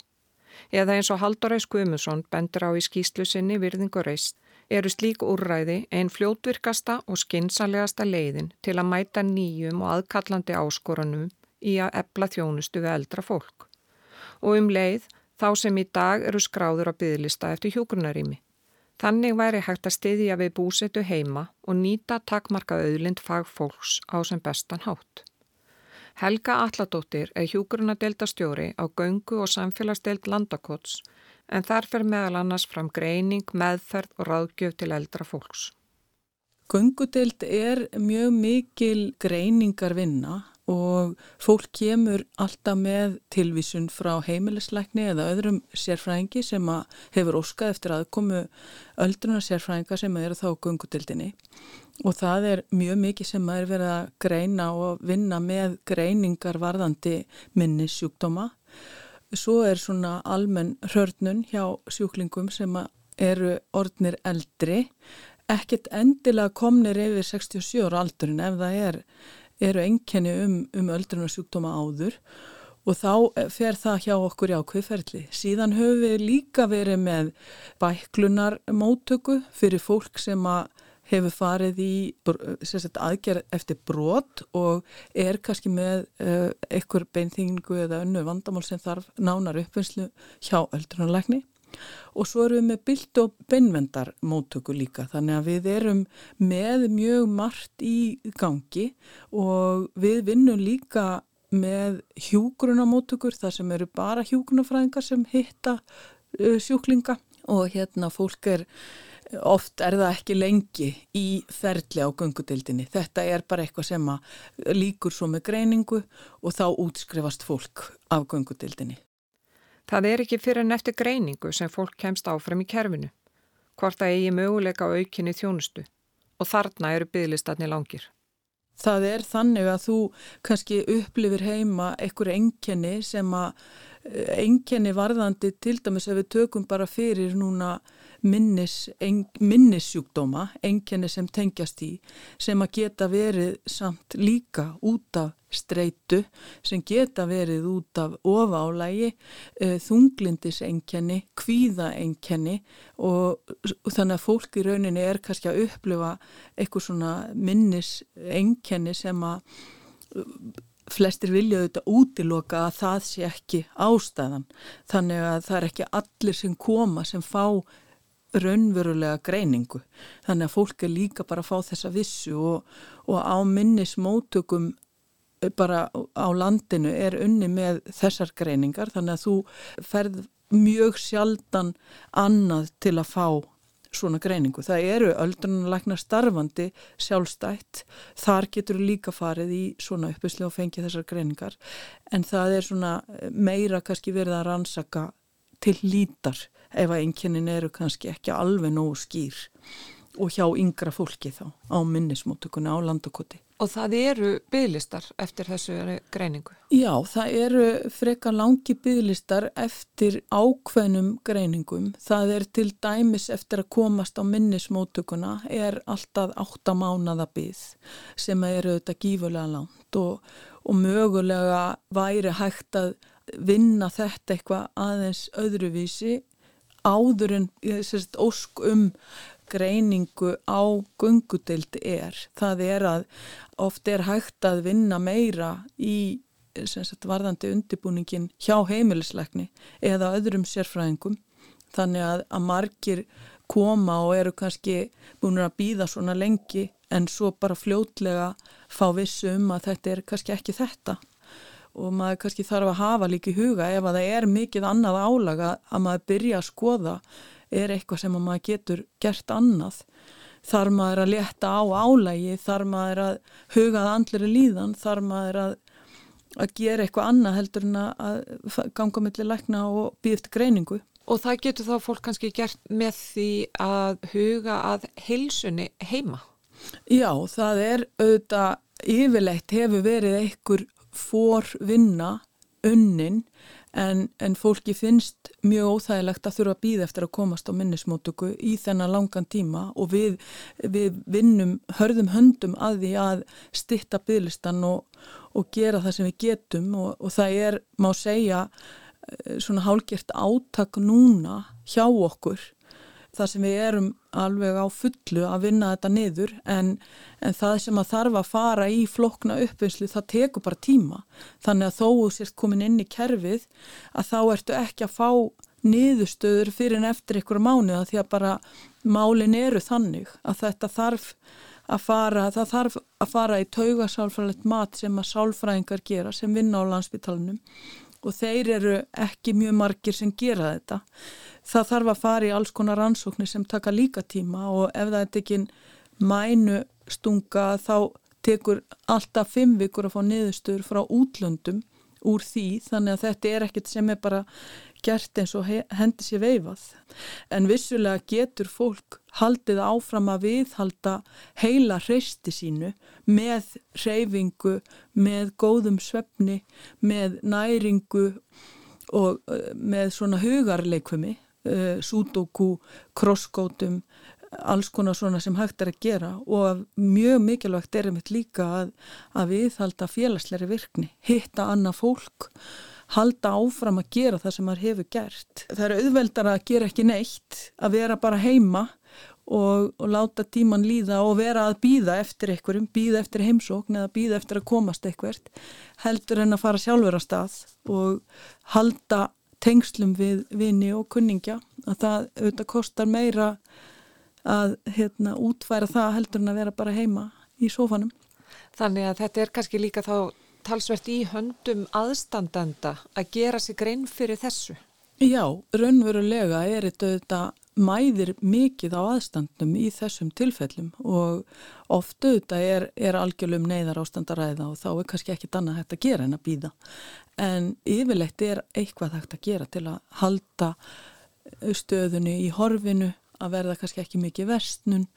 Speaker 2: Eða eins og Halldóra Skumusson bendur á í skýslu sinni virðingu reist eru slík úrræði einn fljótvirkasta og skinsanlegasta leiðin til að mæta nýjum og aðkallandi áskorunum í að ebla þjónustu við eldra fólk. Og um leið þá sem í dag eru skráður á byggðlista eftir hjókunarími. Þannig væri hægt að stiðja við búsetu heima og nýta takmarka auðlind fagfólks á sem bestan hátt. Helga Alladóttir er hjúkurunadeildastjóri á göngu og samfélagsdeild landakots en þar fer meðal annars fram greining, meðferð og ráðgjöf til eldra fólks.
Speaker 9: Göngudeild er mjög mikil greiningar vinna og fólk kemur alltaf með tilvísun frá heimilisleikni eða öðrum sérfræðingi sem hefur óskað eftir aðkomu öldruna sérfræðinga sem eru þá gungutildinni og það er mjög mikið sem er verið að greina og vinna með greiningar varðandi minni sjúkdóma. Svo er svona almenn hörnun hjá sjúklingum sem eru orðnir eldri, ekkert endilega komnir yfir 67 ára aldurinn ef það er eru enkenni um, um öldrunarsjúkdóma áður og þá fer það hjá okkur í ákveðferðli. Síðan höfum við líka verið með bæklunar móttöku fyrir fólk sem hefur farið í sagt, aðgerð eftir brot og er kannski með uh, einhver beinþingu eða önnu vandamál sem þarf nánar uppvinnslu hjá öldrunarleikni og svo erum við með byllt og beinvendar móttöku líka þannig að við erum með mjög margt í gangi og við vinnum líka með hjúgrunamóttökur þar sem eru bara hjúgrunafræðingar sem hitta uh, sjúklinga og hérna fólk er oft er það ekki lengi í ferli á gungudildinni. Þetta er bara eitthvað sem líkur svo með greiningu og þá útskrifast fólk af gungudildinni.
Speaker 2: Það er ekki fyrir en eftir greiningu sem fólk kemst áfram í kerfinu, hvort það eigi möguleika á aukinni þjónustu og þarna eru bygglistarnir langir.
Speaker 9: Það er þannig að þú kannski upplifir heima einhver enkenni sem að enkenni varðandi til dæmis ef við tökum bara fyrir núna minnis, en, mannissjúkdóma, enkenni sem tengjast í, sem að geta verið samt líka út af streitu, sem geta verið út af ofálægi, e, þunglindisenkenni, kvíðaenkenni og, og þannig að fólk í rauninni er kannski að upplifa eitthvað svona minnisenkenni sem að flestir vilja auðvitað útiloka að það sé ekki ástæðan. Þannig að það er ekki allir sem koma sem fá raunverulega greiningu. Þannig að fólk er líka bara að fá þessa vissu og, og á minnismótökum eh, bara á landinu er unni með þessar greiningar þannig að þú ferð mjög sjaldan annað til að fá svona greiningu. Það eru öldrunarleiknar starfandi sjálfstætt, þar getur líka farið í svona uppislega og fengið þessar greiningar en það er svona meira kannski verið að rannsaka til lítar ef að einnkjönin eru kannski ekki alveg nógu skýr og hjá yngra fólki þá á minnismótökunni á landakoti.
Speaker 2: Og það eru bygglistar eftir þessu greiningu?
Speaker 9: Já, það eru freka langi bygglistar eftir ákveðnum greiningum. Það er til dæmis eftir að komast á minnismótökuna er alltaf áttamánada byggð sem eru þetta gífurlega langt og, og mögulega væri hægt að vinna þetta eitthvað aðeins öðruvísi áður en sérst, ósk um greiningu á gungudildi er. Það er að oft er hægt að vinna meira í sagt, varðandi undibúningin hjá heimilisleikni eða öðrum sérfræðingum þannig að, að margir koma og eru kannski búin að býða svona lengi en svo bara fljótlega fá vissu um að þetta er kannski ekki þetta og maður kannski þarf að hafa líka í huga ef að það er mikið annað álaga að maður byrja að skoða er eitthvað sem maður getur gert annað þar maður að leta á álægi þar maður að hugað andlir líðan þar maður að, að gera eitthvað annað heldur en að ganga mellir lækna og býða eftir greiningu
Speaker 2: Og það getur þá fólk kannski gert með því að huga að heilsunni heima?
Speaker 9: Já, það er auðvitað yfirleitt hefur verið einhver fór vinna unnin en, en fólki finnst mjög óþægilegt að þurfa að býða eftir að komast á minnismótöku í þennan langan tíma og við, við vinnum hörðum höndum að því að stitta bygglistan og, og gera það sem við getum og, og það er, má segja, Eh, svona hálgjert átak núna hjá okkur þar sem við erum alveg á fullu að vinna þetta niður en, en það sem að þarf að fara í flokna uppvinslu það tekur bara tíma. Þannig að þó þú sért komin inn í kerfið að þá ertu ekki að fá niðurstöður fyrir en eftir ykkur mánu að því að bara málin eru þannig að þetta þarf að fara, það þarf að fara í taugasálfræðilegt mat sem að sálfræðingar gera sem vinna á landsbytalanum og þeir eru ekki mjög margir sem gera þetta. Það þarf að fara í alls konar rannsóknir sem taka líka tíma og ef það er tekinn mænu stunga þá tekur alltaf fimm vikur að fá niðurstur frá útlöndum úr því þannig að þetta er ekkert sem er bara gert eins og hendi sér veifað. En vissulega getur fólk haldið áfram að viðhalda heila hreisti sínu með reyfingu, með góðum svefni, með næringu og uh, með svona hugarleikvimi, uh, súdóku, krosskótum, alls konar svona sem hægt er að gera og mjög mikilvægt er einmitt líka að, að viðhalda félagsleiri virkni, hitta annað fólk halda áfram að gera það sem maður hefur gert. Það er auðveldar að gera ekki neitt, að vera bara heima og, og láta tíman líða og vera að býða eftir einhverjum, býða eftir heimsókn eða býða eftir að komast eitthvert, heldur en að fara sjálfur á stað og halda tengslum við vini og kunningja, að það auðvitað kostar meira að hérna, útværa það heldur en að vera bara heima í sófanum.
Speaker 2: Þannig að þetta er kannski líka þá talsvert í höndum aðstandanda að gera sig grein fyrir þessu?
Speaker 9: Já, raunverulega er þetta mæðir mikið á aðstandum í þessum tilfellum og ofta þetta er, er algjörlum neyðar ástandaræða og þá er kannski ekkit annað hægt að gera en að býða. En yfirleitt er eitthvað hægt að gera til að halda stöðunni í horfinu, að verða kannski ekki mikið verstnun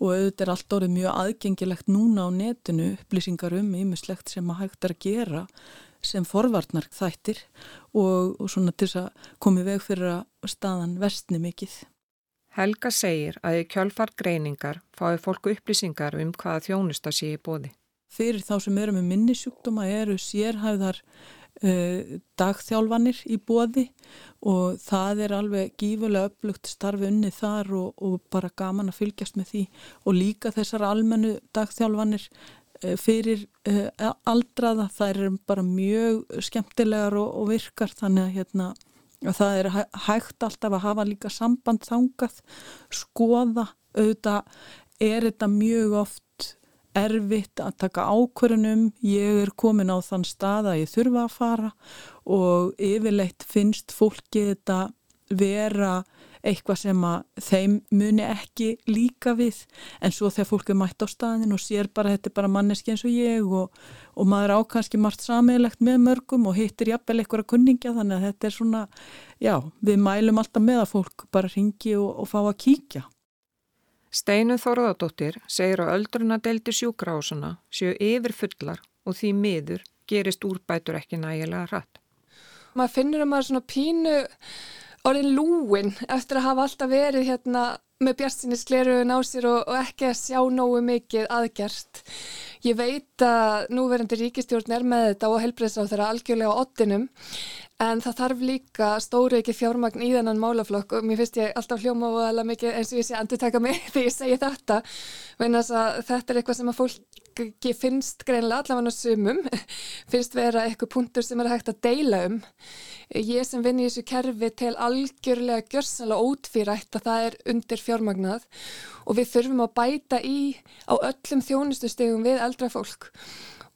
Speaker 9: og auðvitað er allt orðið mjög aðgengilegt núna á netinu upplýsingar um ymislegt sem að hægt er að gera sem forvarnar þættir og, og svona til þess að komi veg fyrir að staðan verstni mikið.
Speaker 2: Helga segir að í kjálfar greiningar fái fólku upplýsingar um hvaða þjónusta sé í bóði.
Speaker 9: Fyrir þá sem eru með minnisjúkdóma eru sérhæðar uh, dagþjálfanir í bóði og það er alveg gífurlega upplugt starfi unni þar og, og bara gaman að fylgjast með því. Og líka þessar almennu dagþjálfanir uh, fyrir uh, aldraða það er bara mjög skemmtilegar og, og virkar. Þannig að hérna að það er hægt alltaf að hafa líka samband þangað, skoða. Auðvitað er þetta mjög oft erfitt að taka ákvörunum, ég er komin á þann stað að ég þurfa að fara og yfirleitt finnst fólki þetta vera eitthvað sem að þeim muni ekki líka við en svo þegar fólk er mætt á staðin og sér bara þetta er bara manneski eins og ég og, og maður ákanski margt sammeilegt með mörgum og hittir jafnvel eitthvað kunningja þannig að þetta er svona, já, við mælum alltaf með að fólk bara ringi og, og fá að kíkja.
Speaker 2: Steinu Þorðardóttir segir að öldrunadeldi sjúkrásuna séu yfir fullar og því miður gerist úrbætur ekki nægilega hratt.
Speaker 8: Maður finnur að maður er svona pínu orðin lúin eftir að hafa alltaf verið hérna með bjartsinni skleruðun á sér og, og ekki að sjá nógu mikið aðgjert. Ég veit að núverandi ríkistjórn er með þetta og helbreyðs á þeirra algjörlega á ottinum en það þarf líka stóru ekki fjármagn í þennan málaflokk og mér finnst ég alltaf hljóma og alveg mikið eins og ég sé andur taka mig þegar ég segi þetta. Þetta er eitthvað sem að fólk fólk finnst greinlega allavega sumum, finnst vera eitthvað punktur sem er hægt að deila um. Ég sem vinn í þessu kerfi til algjörlega gjörsanlega ótfýrætt að það er undir fjármagnað og við þurfum að bæta í á öllum þjónustustegum við eldra fólk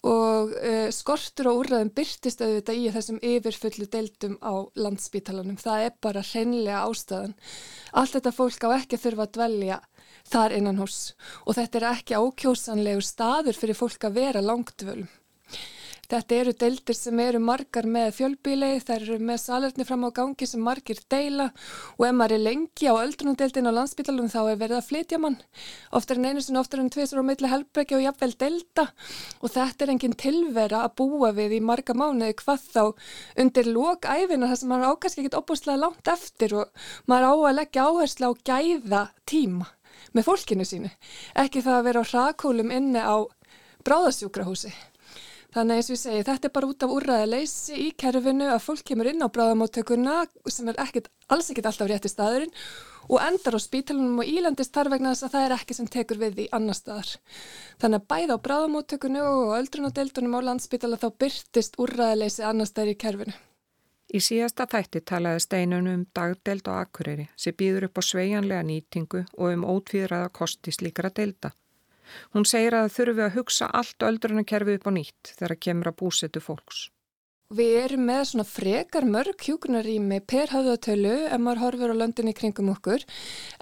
Speaker 8: og uh, skortur og úrraðum byrtist auðvitað í þessum yfirfullu deildum á landsbítalanum. Það er bara hreinlega ástæðan. Allt þetta fólk á ekki að þurfa að dvelja þar innan hús og þetta er ekki ákjósanlegu staður fyrir fólk að vera langtvölum. Þetta eru deildir sem eru margar með fjölbílei, þær eru með salerni fram á gangi sem margir deila. Og ef maður er lengi á öldrunundeildin á landsbytalunum þá er verið að flytja mann. Oftar en einu sinni, oftar en tviðsar á meðlega helbrekki og jafnvel delta og þetta er engin tilvera að búa við í marga mánuði hvað þá undir lókæfina þar sem maður ákast ekki opbúrslega langt eftir. Og maður á að leggja áherslu á gæða tíma með fólkinu sínu. Ekki það að vera á hrakólum inni á bráðasjúkrahúsi. Þannig eins og ég segi, þetta er bara út af úrraðaleysi í kerfinu að fólk kemur inn á bráðamáttökuna sem er ekkit, alls ekkit alltaf rétti staðurinn og endar á spítalunum og ílandist þar vegna þess að það er ekki sem tekur við því annar staðar. Þannig að bæða á bráðamáttökunu og öldrunadeildunum á landsspítala þá byrtist úrraðaleysi annar staðar í kerfinu.
Speaker 2: Í síðasta þætti talaði steinunum um dagdeld og akkurýri sem býður upp á sveianlega nýtingu og um ótvíðræða kosti slíkara delda. Hún segir að það þurfi að hugsa allt öldrunarkerfi upp á nýtt þegar kemur að búsetu fólks.
Speaker 8: Við erum með svona frekar mörg hjúkunarími per höfðatölu ef maður horfur á löndinni kringum okkur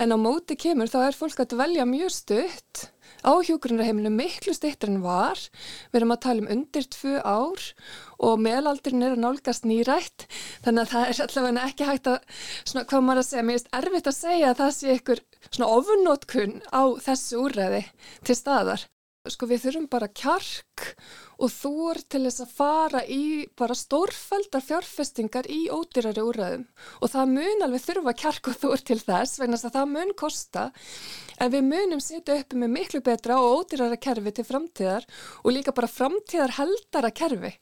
Speaker 8: en á móti kemur þá er fólk að velja mjög stutt á hjúkunarheiminu miklu stuttur en var. Við erum að tala um undir tvu ár og meðalaldurinn er að nálgast nýrætt þannig að það er allavega ekki hægt að, svona hvað maður að segja, mér er erfitt að segja að það sé ykkur svona ofunnótkun á þessu úrreði til staðar. Sko við þurfum bara kjark og þúr til þess að fara í bara stórfældar fjárfestingar í ódýrari úrraðum og það mun alveg þurfa kjark og þúr til þess vegna að það mun kosta. En við munum setja uppi með miklu betra og ódýrara kerfi til framtíðar og líka bara framtíðar heldara kerfi.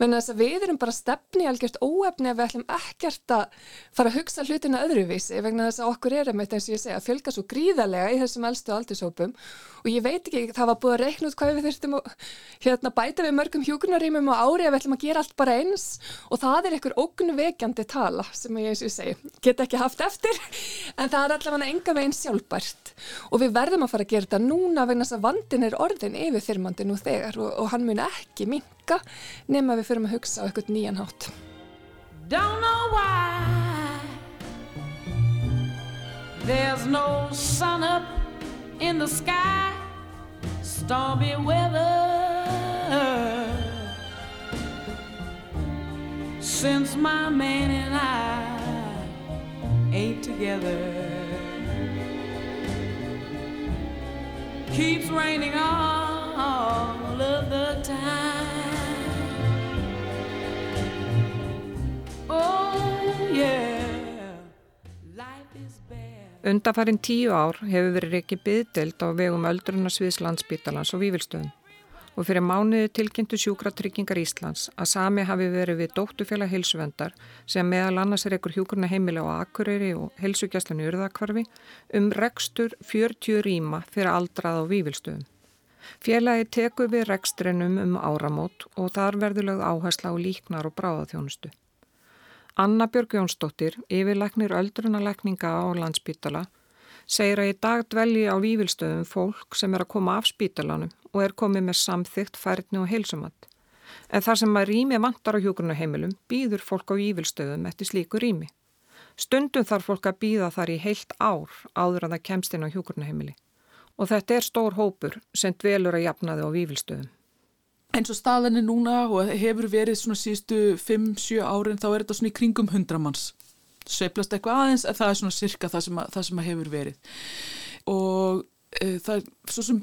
Speaker 8: Vegna þess að við erum bara stefni algjört óefni að við ætlum ekkert að fara að hugsa hlutina öðruvísi vegna þess að okkur er að eins og ég segja að fjölga svo gríðarlega í þessum eldstu aldurshópum. Og ég veit ekki, það var búið að bæta við mörgum hjúkunarímum á ári að við ætlum að gera allt bara eins. Og það er einhver ógnveikjandi tala sem ég, ég segi, get ekki haft eftir. En það er allavega enga veginn sjálfbært. Og við verðum að fara að gera þetta núna vegna þess að vandin er orðin yfir þyrmandi nú þegar og, og hann mun ekki minka nema við förum að hugsa á eitthvað nýjan hátt. Don't know why There's no sun up in the sky. Stormy weather Since my man and I ain't together keeps raining all of the time. Oh yeah. Undarfærin tíu ár hefur verið ekki byggdelt á vegum öldrunarsviðs landsbítalans og vývilstöðum og fyrir mánuði tilkynntu sjúkratryggingar Íslands að sami hafi verið við dóttufélag heilsuvendar sem meðal annars er ekkur hjúkurna heimili á Akureyri og heilsugjastlanu Urðakvarfi um rekstur 40 ríma fyrir aldrað á vývilstöðum. Félagi teku við rekstrinum um áramót og þar verður lögð áhersla á líknar og bráðaþjónustu. Anna Björg Jónsdóttir, yfirleiknir öldrunalekninga á landsbytala, segir að í dag dvelji á vývilstöðum fólk sem er að koma af spítalanum og er komið með samþygt, færni og heilsumat. En þar sem að rými vantar á hjókunaheimilum býður fólk á ívilstöðum eftir slíku rými. Stundum þarf fólk að býða þar í heilt ár áður að það kemst inn á hjókunaheimili. Og þetta er stór hópur sem dvelur að jafna þau á ívilstöðum.
Speaker 10: En svo staðinni núna og hefur verið svona síðustu 5-7 árin þá er þetta svona í kringum 100 manns. Sveiplast eitthvað aðeins en það er svona cirka það sem, að, það sem að hefur verið. Og e, það er svo sem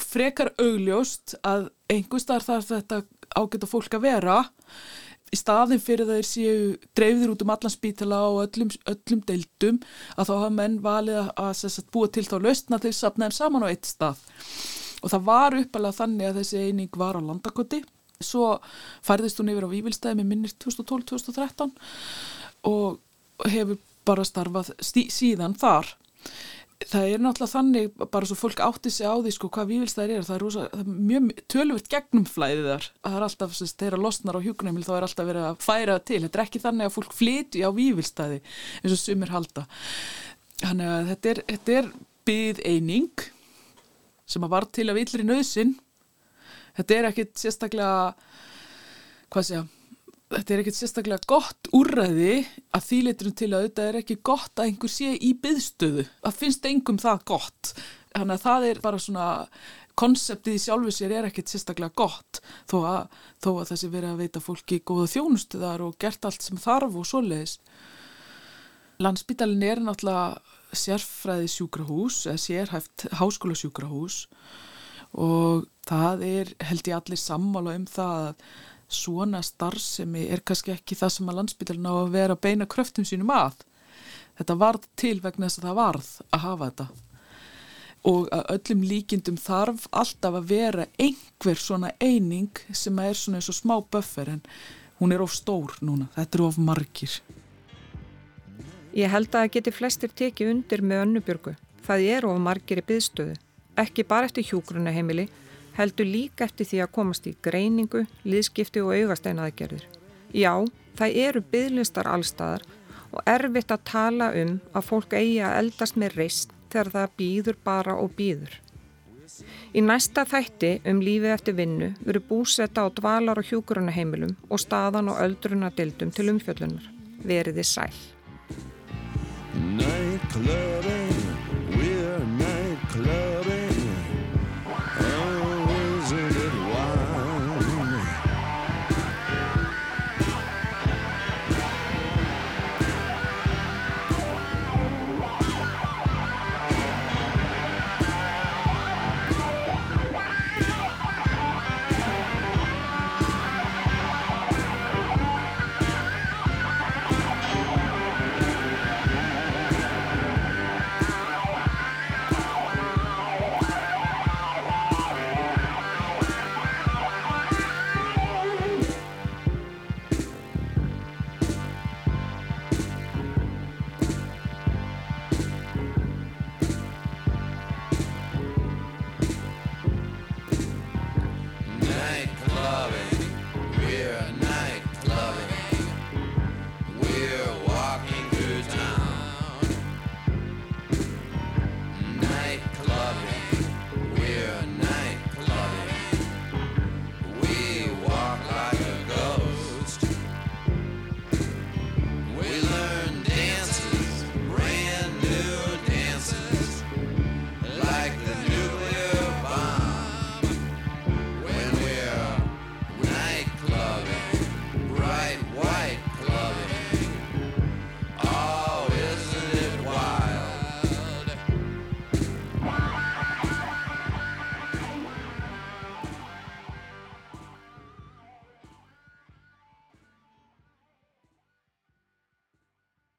Speaker 10: frekar augljóst að einhvers þar þarf þetta ágæta fólk að vera. Í staðin fyrir er séu dreifðir út um allan spítala og öllum, öllum deildum að þá hafa menn valið að, að, að búa til þá lausna til sapnaðum saman á eitt stað. Og það var uppalega þannig að þessi eining var á landakoti. Svo færðist hún yfir á Vívilstæði með minnir 2012-2013 og hefur bara starfað síðan þar. Það er náttúrulega þannig bara svo fólk átti sig á því sko hvað vývilstæðir er það er, rosa, það er mjög tölvöld gegnumflæðið þar. Það er alltaf, þess að þeirra losnar á hjúkunheimil þá er alltaf verið að færa til. Þetta er ekki þannig að fólk flyti á vývilstæði eins og sumir halda. Þannig að þetta er, þetta er byð eining sem að var til að villri nöðsin þetta er ekkit sérstaklega hvað segja þetta er ekkert sérstaklega gott úrræði að því leiturum til að þetta er ekki gott að einhver sé í byðstöðu að finnst engum það gott. Þannig að það er bara svona konseptið í sjálfu sér er ekkert sérstaklega gott. Þó að, þó að þessi verið að veita fólki góða þjónustuðar og gert allt sem þarf og svoleiðis. Landsbytalin er náttúrulega sérfræði sjúkrahús eða sérhæft háskóla sjúkrahús og það er held ég allir sammála um það að svona starfsemi er kannski ekki það sem að landsbytjarinn á að vera að beina kröftum sínum að. Þetta varð til vegna þess að það varð að hafa þetta. Og að öllum líkindum þarf alltaf að vera einhver svona eining sem er svona eins og smá buffer en hún er of stór núna. Þetta er of margir.
Speaker 2: Ég held að það geti flestir tekið undir með önnubjörgu. Það er of margir í byðstöðu. Ekki bara eftir hjúgrunaheimili heldur líka eftir því að komast í greiningu, liðskipti og augasteinaðgerðir. Já, það eru bygglistar allstaðar og erfitt að tala um að fólk eigi að eldast með reist þegar það býður bara og býður. Í næsta þætti um lífið eftir vinnu veru búsetta á dvalar og hjúkurunaheimilum og staðan og öldrunadildum til umfjöllunar. Veriði sæl. Night clubbing, we're night clubbing